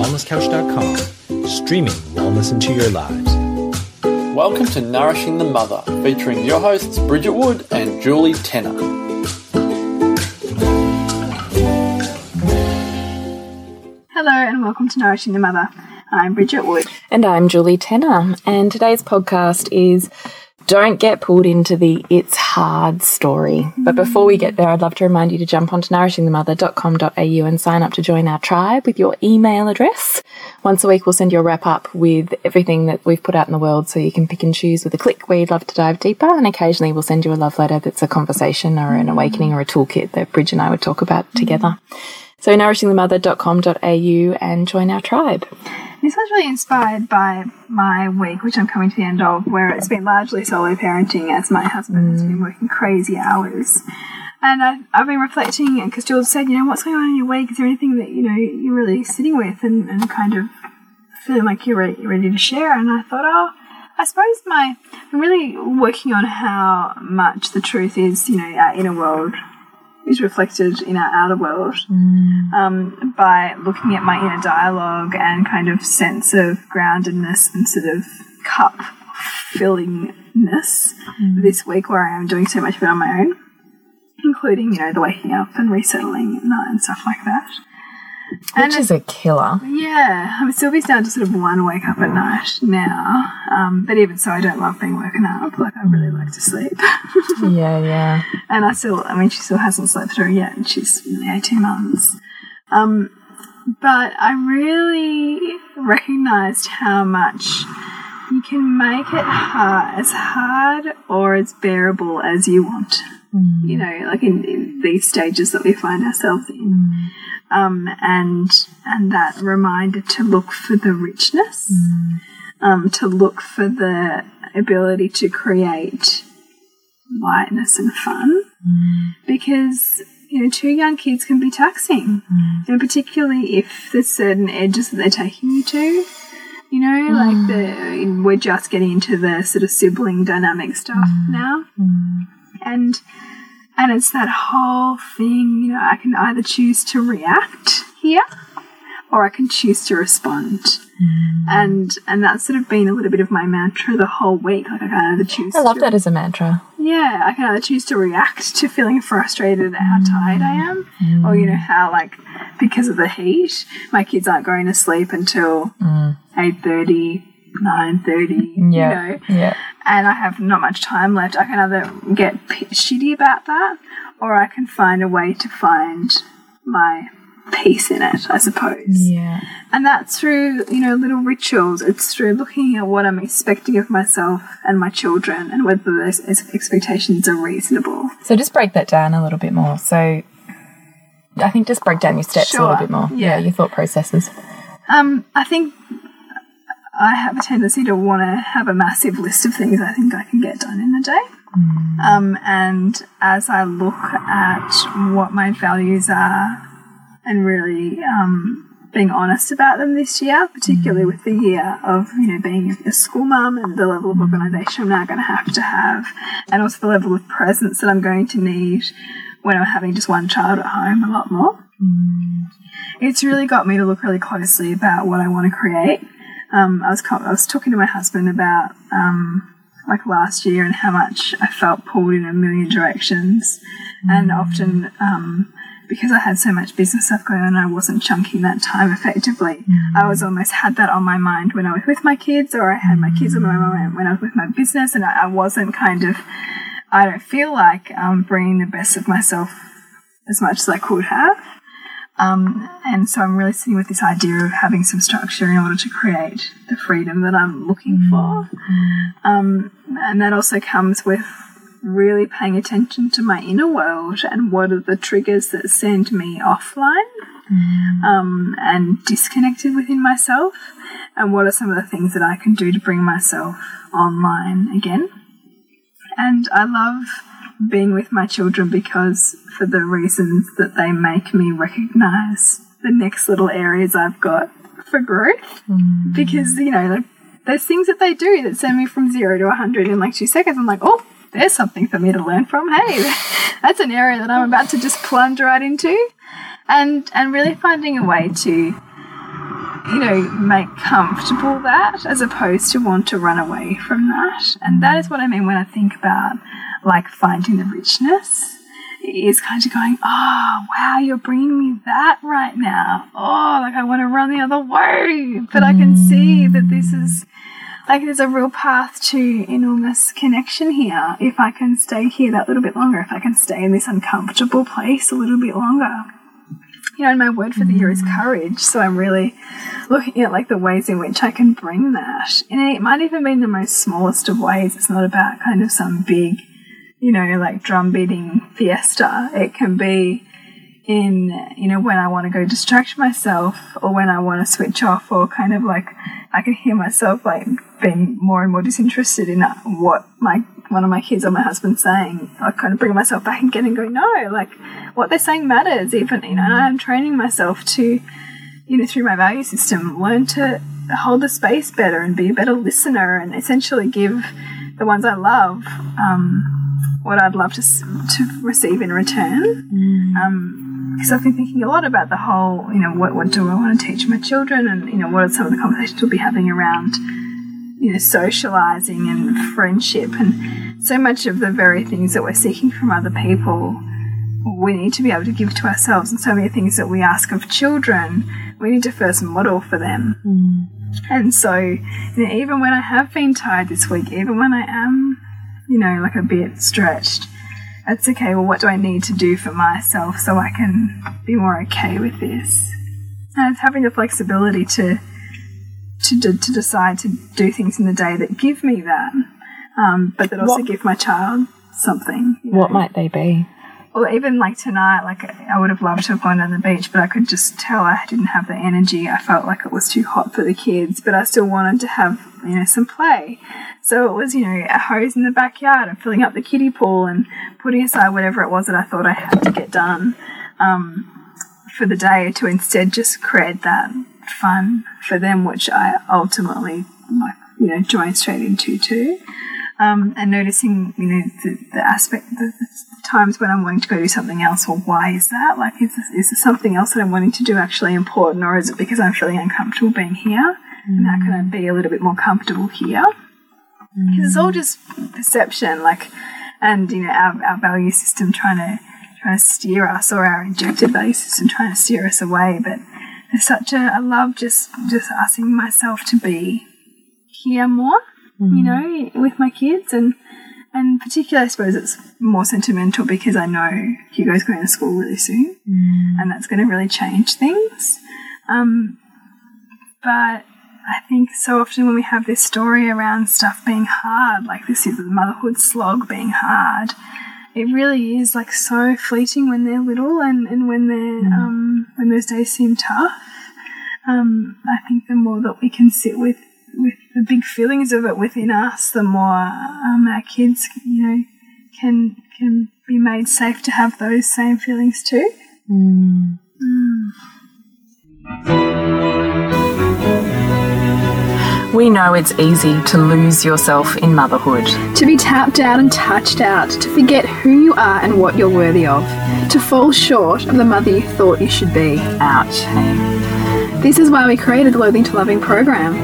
wellnesscouch.com, streaming wellness into your lives. Welcome to Nourishing the Mother, featuring your hosts Bridget Wood and Julie Tenner. Hello and welcome to Nourishing the Mother. I'm Bridget Wood. And I'm Julie Tenner. And today's podcast is don't get pulled into the it's hard story. But before we get there, I'd love to remind you to jump onto nourishingthemother.com.au and sign up to join our tribe with your email address. Once a week, we'll send you a wrap up with everything that we've put out in the world so you can pick and choose with a click where you'd love to dive deeper. And occasionally, we'll send you a love letter that's a conversation or an awakening or a toolkit that Bridge and I would talk about together. So, nourishingthemother.com.au and join our tribe. This was really inspired by my week, which I'm coming to the end of, where it's been largely solo parenting as my husband has been mm. working crazy hours. And I, I've been reflecting, because Jules said, you know, what's going on in your week? Is there anything that, you know, you're really sitting with and, and kind of feeling like you're ready, you're ready to share? And I thought, oh, I suppose my, I'm really working on how much the truth is, you know, our inner world is reflected in our outer world um, by looking at my inner dialogue and kind of sense of groundedness and sort of cup fillingness this week where I am doing so much of it on my own, including, you know, the waking up and resettling night and stuff like that. Which is a killer. Yeah, I mean, Sylvie's down to sort of one wake up at night now, um, but even so, I don't love being woken up. Like, I really like to sleep. Yeah, yeah. and I still, I mean, she still hasn't slept through yet, and she's nearly 18 months. Um, but I really recognized how much you can make it hard, as hard or as bearable as you want. You know, like in, in these stages that we find ourselves in. Um, and and that reminder to look for the richness, mm. um, to look for the ability to create lightness and fun, mm. because you know two young kids can be taxing, mm. and particularly if there's certain edges that they're taking you to. You know, like the we're just getting into the sort of sibling dynamic stuff now, and and it's that whole thing. You know, I can either choose to react here, or I can choose to respond. Mm. And and that's sort of been a little bit of my mantra the whole week. Like I can either choose. I love to, that as a mantra. Yeah, I can either choose to react to feeling frustrated at how mm. tired I am, or you know mm. how like because of the heat, my kids aren't going to sleep until eight thirty, nine thirty. Yeah. You know, Yeah. And I have not much time left, I can either get shitty about that or I can find a way to find my peace in it, I suppose. Yeah. And that's through, you know, little rituals. It's through looking at what I'm expecting of myself and my children and whether those expectations are reasonable. So just break that down a little bit more. So I think just break down your steps a little bit more. Yeah. your thought processes. Um, I think I have a tendency to want to have a massive list of things I think I can get done in a day. Um, and as I look at what my values are and really um, being honest about them this year, particularly with the year of you know being a school mum and the level of organisation I'm now going to have to have, and also the level of presence that I'm going to need when I'm having just one child at home a lot more. It's really got me to look really closely about what I want to create. Um, I was I was talking to my husband about um, like last year and how much I felt pulled in a million directions, and often um, because I had so much business stuff going on, I wasn't chunking that time effectively. I was almost had that on my mind when I was with my kids, or I had my kids on my mind when I was with my business, and I, I wasn't kind of. I don't feel like um, bringing the best of myself as much as I could have. Um, and so I'm really sitting with this idea of having some structure in order to create the freedom that I'm looking for. Um, and that also comes with really paying attention to my inner world and what are the triggers that send me offline um, and disconnected within myself, and what are some of the things that I can do to bring myself online again. And I love being with my children because for the reasons that they make me recognize the next little areas I've got for growth. Mm. Because, you know, like, there's things that they do that send me from zero to 100 in like two seconds. I'm like, oh, there's something for me to learn from. Hey, that's an area that I'm about to just plunge right into. And, and really finding a way to you know, make comfortable that as opposed to want to run away from that. And that is what I mean when I think about like finding the richness. Is kind of going, oh wow, you're bringing me that right now. Oh, like I want to run the other way, but I can see mm. that this is like there's a real path to enormous connection here if I can stay here that little bit longer, if I can stay in this uncomfortable place a little bit longer. You know, and my word for the year is mm. courage. So I'm really looking at like the ways in which I can bring that. And it might even be in the most smallest of ways. It's not about kind of some big, you know, like drum beating fiesta. It can be in, you know, when I want to go distract myself or when I want to switch off or kind of like I can hear myself like being more and more disinterested in what my one of my kids or my husband's saying. I kind of bring myself back again and go, no, like what they're saying matters. Even you know, and I'm training myself to, you know, through my value system, learn to hold the space better and be a better listener and essentially give the ones I love um, what I'd love to to receive in return. Mm. Um, because I've been thinking a lot about the whole, you know, what, what do I want to teach my children, and you know, what are some of the conversations we'll be having around, you know, socializing and friendship, and so much of the very things that we're seeking from other people, we need to be able to give to ourselves, and so many things that we ask of children, we need to first model for them. Mm. And so, you know, even when I have been tired this week, even when I am, you know, like a bit stretched it's okay, well, what do I need to do for myself so I can be more okay with this? And it's having the flexibility to, to, to decide to do things in the day that give me that, um, but that also what, give my child something. You know? What might they be? Well, even like tonight, like I would have loved to have gone on the beach, but I could just tell I didn't have the energy. I felt like it was too hot for the kids, but I still wanted to have, you know, some play. So it was, you know, a hose in the backyard and filling up the kiddie pool and putting aside whatever it was that I thought I had to get done um, for the day to instead just create that fun for them, which I ultimately, like, you know, joined straight into too. Um, and noticing, you know, the, the aspect, the, times when I'm wanting to go do something else. Well, why is that? Like, is this, is this something else that I'm wanting to do actually important, or is it because I'm feeling uncomfortable being here? Mm. And how can I be a little bit more comfortable here? Because mm. it's all just perception, like, and you know, our, our value system trying to trying to steer us, or our injected value system trying to steer us away. But there's such a I love just just asking myself to be here more, mm. you know, with my kids and and particularly, I suppose it's more sentimental because I know Hugo's going to school really soon, mm. and that's going to really change things. Um, but I think so often when we have this story around stuff being hard, like this is the motherhood slog being hard, it really is like so fleeting when they're little and, and when they're mm. um, when those days seem tough. Um, I think the more that we can sit with with the big feelings of it within us, the more um, our kids, you know, can can be made safe to have those same feelings too. Mm. Mm. We know it's easy to lose yourself in motherhood. To be tapped out and touched out, to forget who you are and what you're worthy of, to fall short of the mother you thought you should be. Ouch. This is why we created the Loathing to Loving program.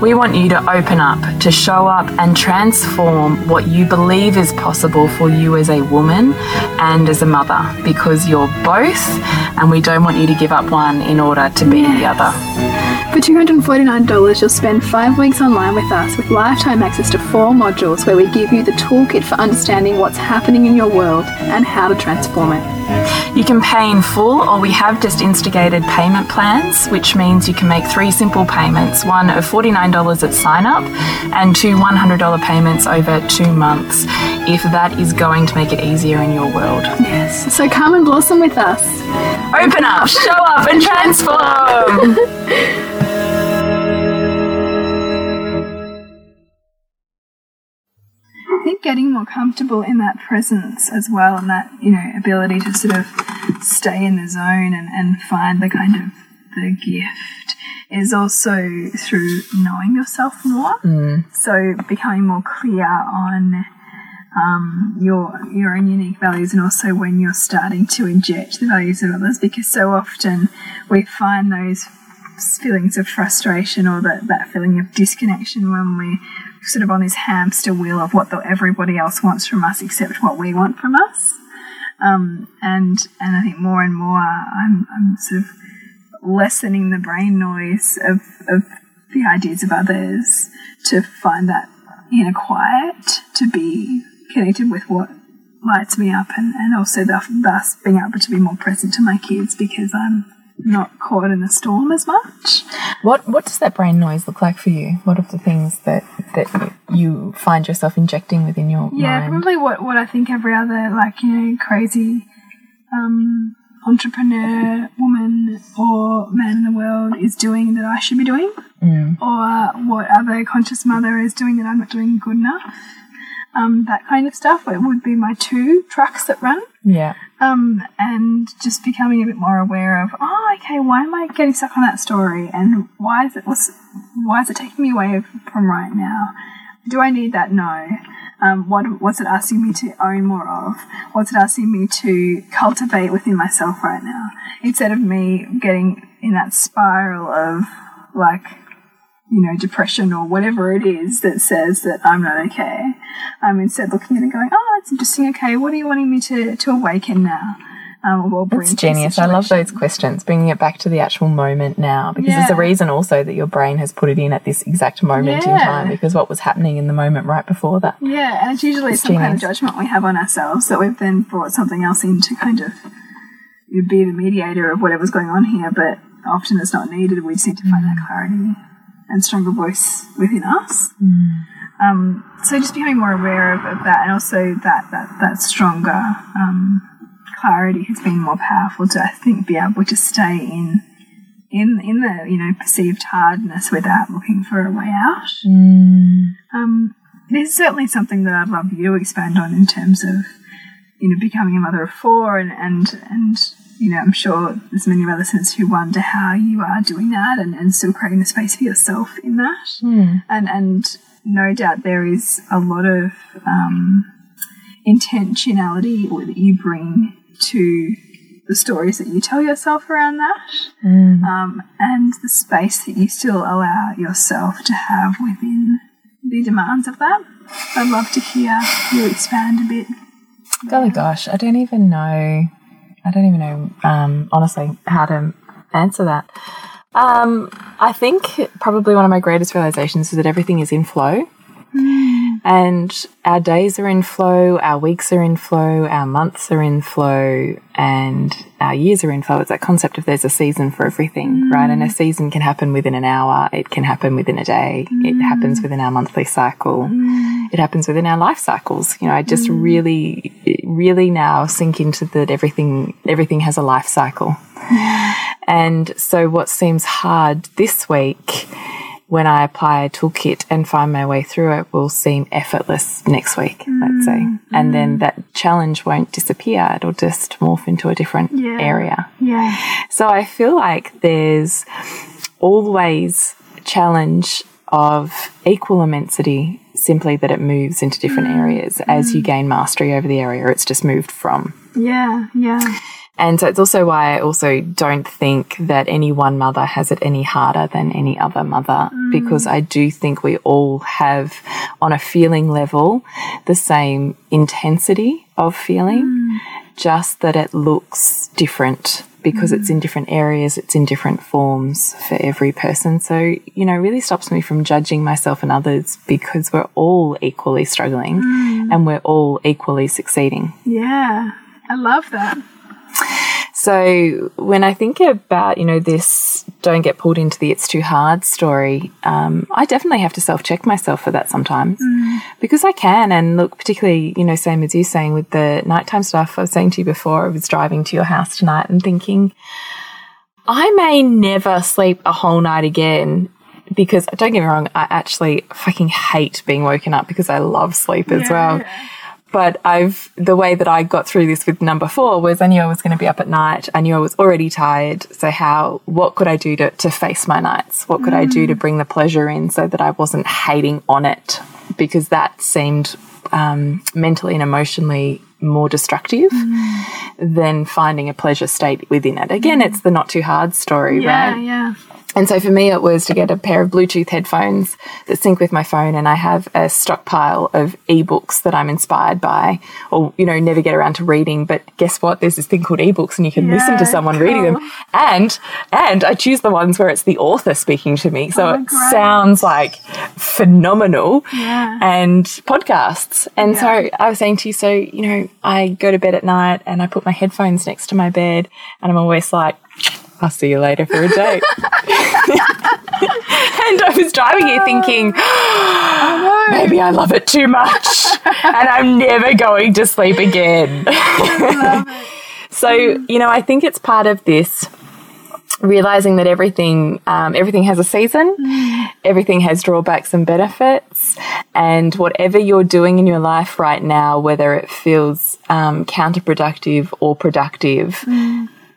We want you to open up, to show up and transform what you believe is possible for you as a woman and as a mother because you're both, and we don't want you to give up one in order to be yes. the other. For $249, you'll spend five weeks online with us with lifetime access to four modules where we give you the toolkit for understanding what's happening in your world and how to transform it. You can pay in full, or we have just instigated payment plans, which means you can make three simple payments one of $49 at sign up and two $100 payments over two months, if that is going to make it easier in your world. Yes. So come and blossom with us. Open up, show up, and transform. think getting more comfortable in that presence as well and that, you know, ability to sort of stay in the zone and, and find the kind of the gift is also through knowing yourself more. Mm. So becoming more clear on um, your your own unique values and also when you're starting to inject the values of others because so often we find those feelings of frustration or that, that feeling of disconnection when we sort of on this hamster wheel of what the, everybody else wants from us except what we want from us. Um, and and I think more and more I'm, I'm sort of lessening the brain noise of, of the ideas of others to find that inner quiet to be connected with what lights me up and, and also thus being able to be more present to my kids because I'm not caught in the storm as much. What what does that brain noise look like for you? What are the things that that you find yourself injecting within your yeah, mind? probably what what I think every other like you know crazy um, entrepreneur woman or man in the world is doing that I should be doing, Mm. or what other conscious mother is doing that I'm not doing good enough. Um, that kind of stuff. It would be my two trucks that run. Yeah. um, and just becoming a bit more aware of, oh, okay, why am I getting stuck on that story, and why is it what's, why is it taking me away from right now? Do I need that? No. Um, what what's it asking me to own more of? What's it asking me to cultivate within myself right now? Instead of me getting in that spiral of like you know, depression or whatever it is that says that I'm not okay. I'm instead looking at it and going, oh, that's interesting. Okay, what are you wanting me to, to awaken now? Um, or bring That's to the genius. I love those questions, bringing it back to the actual moment now, because there's a reason also that your brain has put it in at this exact moment in time, because what was happening in the moment right before that. Yeah, and it's usually It's some kind of judgment we have on ourselves that we've then brought something else in to kind of you know, be the mediator of whatever's going on here, but often it's not needed. We just need to find that mm. clarity and stronger voice within us. Mm. Um, so just becoming more aware of, of that and also that, that, that stronger um, clarity has been more powerful to, I think, be able to stay in in in the you know perceived hardness without looking for a way out. Um, there's certainly something that I'd love you to expand on in terms of you know becoming a mother of four and and and you know I'm sure there's many of our listeners who wonder how you are doing that and, and still creating the space for yourself in that. And and no doubt there is a lot of um, intentionality that you bring to the stories that you tell yourself around that um, and the space that you still allow yourself to have within the demands of that. I'd love to hear you expand a bit. Golly gosh, I don't even know. I don't even know, um, honestly, how to answer that. Um, I think probably one of my greatest realizations is that everything is in flow. Hmm. And our days are in flow, our weeks are in flow, our months are in flow, and our years are in flow. It's that concept of there's a season for everything, hmm. right? And a season can happen within an hour, it can happen within a day, it hmm. happens within our monthly cycle, it happens within our life cycles. You know, I just really, really now sink into that everything, everything has a life cycle. And so what seems hard this week when I apply a toolkit and find my way through it will seem effortless next week, let's say. Mm, mm. And then that challenge won't disappear. It'll just morph into a different Yeah. area. Yeah. So I feel like there's always challenge of equal immensity, simply that it moves into different mm, areas as you gain mastery over the area it's just moved from. Yeah. Yeah. And so it's also why I also don't think that any one mother has it any harder than any other mother, mm. because I do think we all have, on a feeling level, the same intensity of feeling, mm. just that it looks different because it's mm. in different areas, it's in different forms for every person. So, you know, it really stops me from judging myself and others because we're all equally struggling and we're all equally succeeding. Yeah. I love that. So when I think about, you know, this don't get pulled into the it's too hard story, um, I definitely have to self check myself for that sometimes because I can. And look, particularly, you know, same as you saying with the nighttime stuff, I was saying to you before, I was driving to your house tonight and thinking, I may never sleep a whole night again. Because don't get me wrong, I actually fucking hate being woken up because I love sleep as well but I've the way that I got through this with number four was I knew I was going to be up at night. I knew I was already tired. So how what could I do to, to face my nights? What could I do to mm. bring the pleasure in so that I wasn't hating on it? Because that seemed um, mentally and emotionally more destructive mm. than finding a pleasure state within it. Again, mm. it's the not too hard story, right? Yeah. right? Yeah. And so for me, it was to get a pair of Bluetooth headphones that sync with my phone, and I have a stockpile of ebooks that I'm inspired by, or you know, never get around to reading. But guess what? There's this thing called ebooks, and you can listen to Yeah, someone reading them. And and I choose the ones where it's the author speaking to me, so Oh, it great. sounds like phenomenal. Yeah. And podcasts. And Yeah. so I was saying to you, so you know, I go to bed at night and I put my headphones next to my bed, and I'm always like. I'll see you later for a date. and I was driving here thinking, maybe I love it too much. And I'm never going to sleep again. so, you know, I think it's part of this realizing that everything um, everything has a season. Everything has drawbacks and benefits. And whatever you're doing in your life right now whether it feels um, counterproductive or productive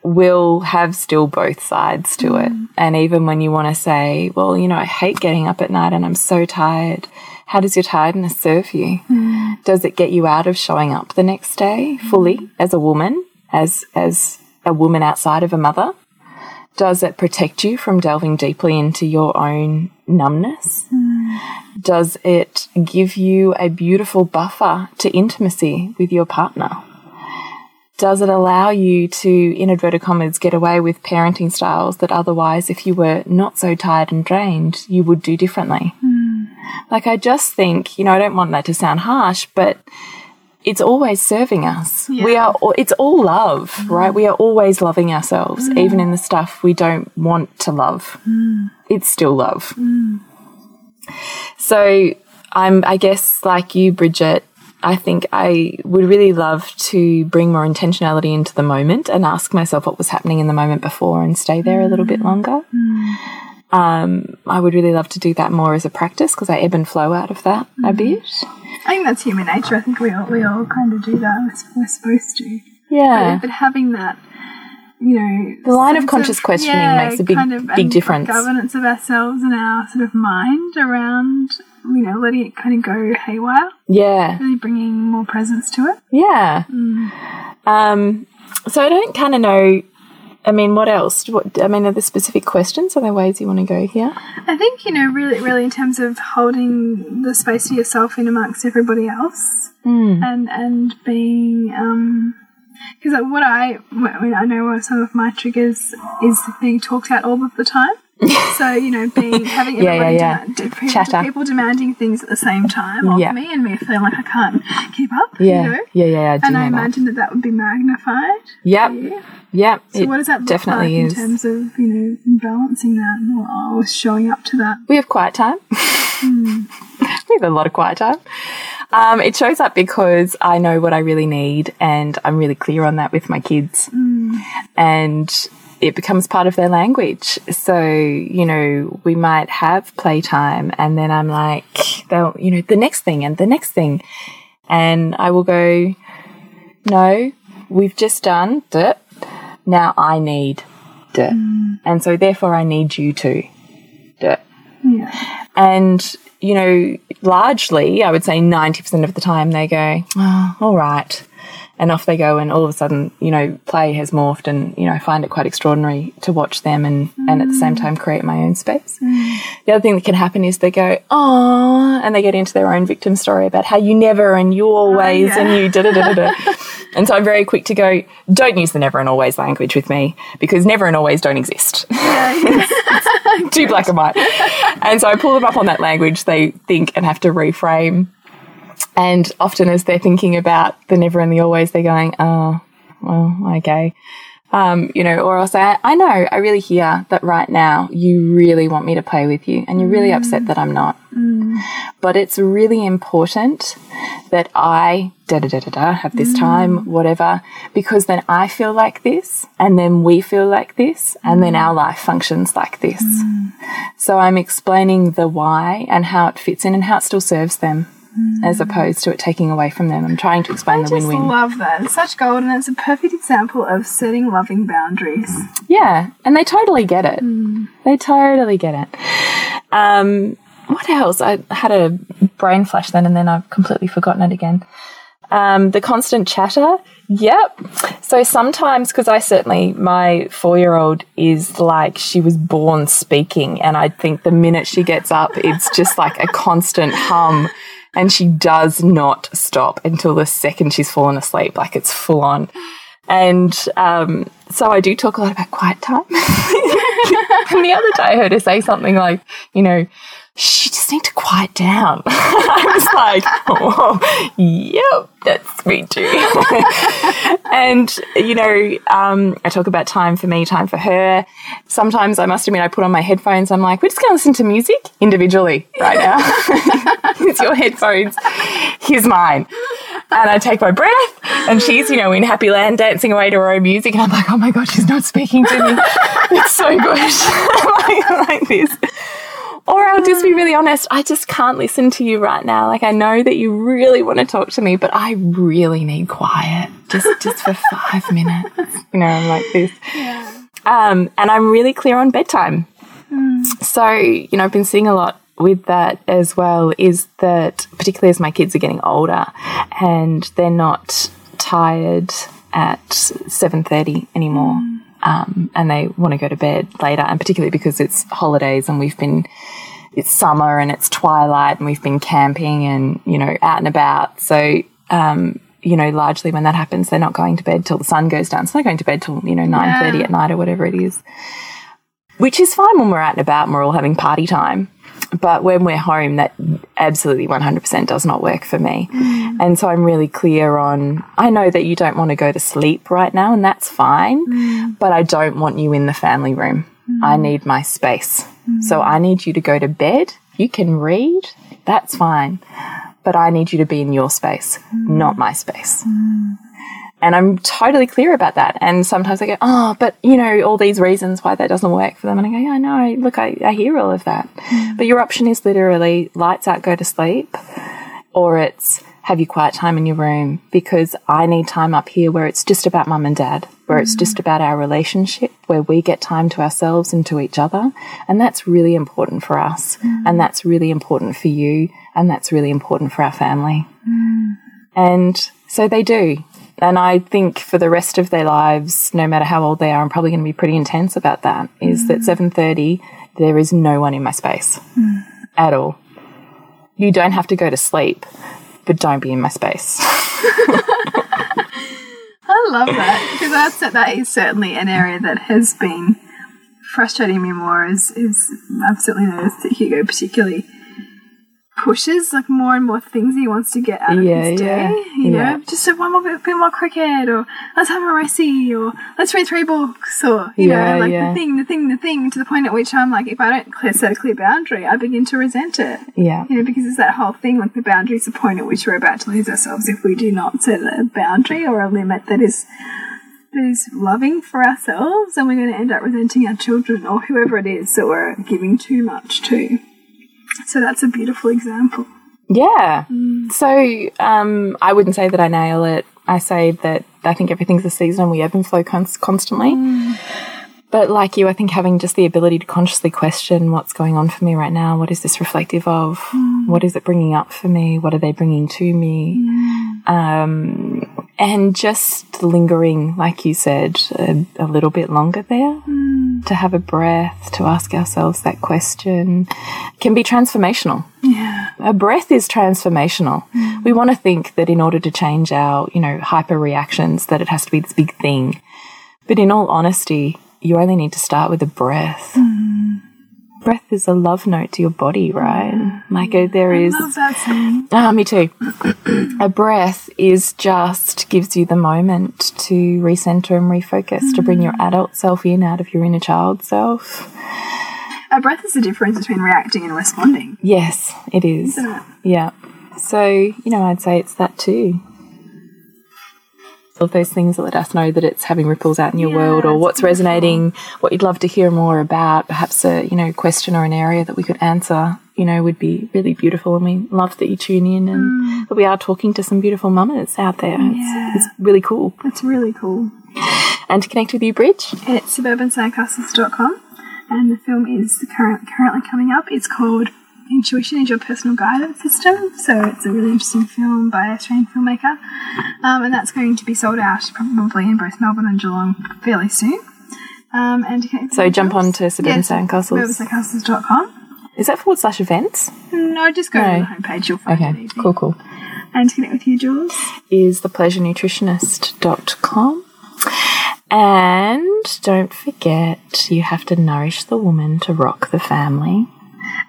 will have still both sides to it. Mm. And even when you want to say, well, you know, I hate getting up at night and I'm so tired. How does your tiredness serve you? Mm. Does it get you out of showing up the next day mm. fully as a woman, as as a woman outside of a mother? Does it protect you from delving deeply into your own numbness? Does it give you a beautiful buffer to intimacy with your partner? Does it allow you to, in inverted commas, get away with parenting styles that otherwise, if you were not so tired and drained, you would do differently? Hmm. Like, I just think, you know, I don't want that to sound harsh, but it's always serving us. We are, it's all love, hmm. right? We are always loving ourselves, hmm. even in the stuff we don't want to love. It's still love. So I'm, I guess, like you, Bridget, I think I would really love to bring more intentionality into the moment and ask myself what was happening in the moment before and stay there a little bit mm. longer. Mm. Um, I would really love to do that more as a practice because I ebb and flow out of that a mm. bit. I think that's human nature. I think we all we all kind of do that. We're, we're supposed to. Yeah. But, but having that, you know, The line of conscious questioning makes a big- big and difference. Governance of ourselves and our sort of mind around, you know, letting it kind of go haywire, Yeah. really bringing more presence to it. Yeah. Mm. Um, so I don't kind of know. I mean, what else? What I mean, are there specific questions? Are there ways you want to go here? I think you know, really, really, in terms of holding the space for yourself in amongst everybody else, hmm. and and being, um, because what I, I mean, I know what some of my triggers is being talked at all of the time. so you know, being having Yeah, everybody yeah, yeah. demand- people, Chatter. people demanding things at the same time of Yeah. me, and me feeling like I can't keep up. Yeah. you know? Yeah, yeah, I And I know that. imagine that that would be magnified. Yep. Yeah. Yep. So it what does that look definitely like is. in terms of you know balancing that or, or showing up to that? we have quiet time. Hmm. we have a lot of quiet time. Um, it shows up because I know what I really need and I'm really clear on that with my kids. And it becomes part of their language. So, you know, we might have playtime and then I'm like, they'll, you know, the next thing and the next thing. And I will go, no, we've just done that. Now I need that. And so therefore I need you to. That. Yeah. And, you know, largely, I would say 90% of the time they go, oh, all right. And off they go. And all of a sudden, you know, play has morphed and, you know, I find it quite extraordinary to watch them and, and at the same time create my own space. Mm. The other thing that can happen is they go, oh, and they get into their own victim story about how you never and you oh, always yeah. and you da da da da. And so I'm very quick to go, don't use the never and always language with me because never and always don't exist. Too black and white. And so I pull them up on that language, they think and have to reframe. And often as they're thinking about the never and the always, they're going, oh, well, okay. Um, you know, or I'll say, I know, I really hear that right now you really want me to play with you and you're really mm. upset that I'm not. Mm. But it's really important that I da da da da da have this mm. time, whatever, because then I feel like this and then we feel like this and then our life functions like this. So I'm explaining the why and how it fits in and how it still serves them as opposed to it taking away from them. I'm trying to explain I the just win win. love that. It's such gold, and it's a perfect example of setting loving boundaries. Yeah, and they totally get it. They totally get it. Um, what else? I had a brain flash then, and then I've completely forgotten it again. Um, the constant chatter. Yep. So sometimes, because I certainly, my four year old is like she was born speaking. And I think the minute she gets up, it's just like a constant hum. And she does not stop until the second she's fallen asleep. Like it's full on. And um, so I do talk a lot about quiet time. and the other day I heard her say something like, you know, she just need to quiet down. I was like, oh, yep, that's me too. and, you know, um, I talk about time for me, time for her. Sometimes I must admit, I put on my headphones. I'm like, we're just going to listen to music individually right now. it's your headphones. Here's mine. And I take my breath, and she's, you know, in happy land dancing away to her own music. And I'm like, oh my God, she's not speaking to me. It's so good. like, like this. Or I'll just be really honest, I just can't listen to you right now. Like I know that you really want to talk to me, but I really need quiet. Just just for five minutes. You know, I'm like this. Yeah. Um, and I'm really clear on bedtime. Mm. So, you know, I've been seeing a lot with that as well is that particularly as my kids are getting older and they're not tired at 7.30 anymore mm. Um, and they want to go to bed later and particularly because it's holidays and we've been it's summer and it's twilight and we've been camping and you know out and about. So um, you know largely when that happens they're not going to bed till the sun goes down. So they're going to bed till you know 9.30 yeah. at night or whatever it is which is fine when we're out and about and we're all having party time but when we're home, that absolutely 100% does not work for me. Mm. And so I'm really clear on I know that you don't want to go to sleep right now, and that's fine, mm. but I don't want you in the family room. Mm. I need my space. So I need you to go to bed. You can read, that's fine. But I need you to be in your space, not my space. And I'm totally clear about that. And sometimes I go, oh, but you know, all these reasons why that doesn't work for them. And I go, yeah, I know. Look, I, I hear all of that. Mm. But your option is literally lights out, go to sleep, or it's have your quiet time in your room because I need time up here where it's just about mum and dad, where mm. it's just about our relationship, where we get time to ourselves and to each other. And that's really important for us. Mm. And that's really important for you. And that's really important for our family. Mm. And so they do. And I think for the rest of their lives, no matter how old they are, I'm probably going to be pretty intense about that. Is mm. that 7:30? There is no one in my space mm. at all. You don't have to go to sleep, but don't be in my space. I love that because that's that is certainly an area that has been frustrating me more. Is is I've certainly noticed that Hugo particularly pushes like more and more things he wants to get out of yeah, his day. Yeah, you yeah. know, just one more bit, bit, more cricket, or let's have a recipe, or let's read three books, or you know, like the thing, the thing, the thing. To the point at which I'm like, if I don't clear, set a clear boundary, I begin to resent it. Yeah, you know, because it's that whole thing. Like the boundary is the point at which we're about to lose ourselves if we do not set a boundary or a limit that is that is loving for ourselves, and we're going to end up resenting our children or whoever it is that we're giving too much to. So that's a beautiful example. Yeah. Mm. So um, I wouldn't say that I nail it. I say that I think everything's a season. And we ebb and flow constantly. Mm. But like you, I think having just the ability to consciously question what's going on for me right now. What is this reflective of? Mm. What is it bringing up for me? What are they bringing to me? Mm. Um, and just lingering, like you said, a, a little bit longer there mm. To have a breath, to ask ourselves that question can be transformational. Yeah. A breath is transformational. Mm. We want to think that in order to change our, you know, hyper reactions, that it has to be this big thing. But in all honesty, you only need to start with a breath. Mm. Breath is a love note to your body, right? Like uh, there is. Ah, me too. a breath is just gives you the moment to recenter and refocus, mm. to bring your adult self in out of your inner child self. A breath is the difference between reacting and responding. Yes, it is. It? Yeah. So, you know, I'd say it's that too of those things that let us know that it's having ripples out in your yeah, world or what's resonating, what you'd love to hear more about, perhaps a, you know, question or an area that we could answer, you know, would be really beautiful. And we love that you tune in and mm. that we are talking to some beautiful mamas out there. Yeah. It's, it's really cool. It's really cool. And to connect with you, Bridge? It's suburbansandcastles.com and the film is current, currently coming up. It's called intuition is your personal guidance system. So it's a really interesting film by an Australian filmmaker. Um, and that's going to be sold out probably in both Melbourne and Geelong fairly soon. Um, and so jump on to Suburban yes, Sandcastles. SuburbanSandcastles.com. Is that forward slash events? No, just go No. to the homepage. You'll find it Okay, cool, cool. And to connect with you, Jules. Is thepleasurenutritionist.com. And don't forget, you have to nourish the woman to rock the family.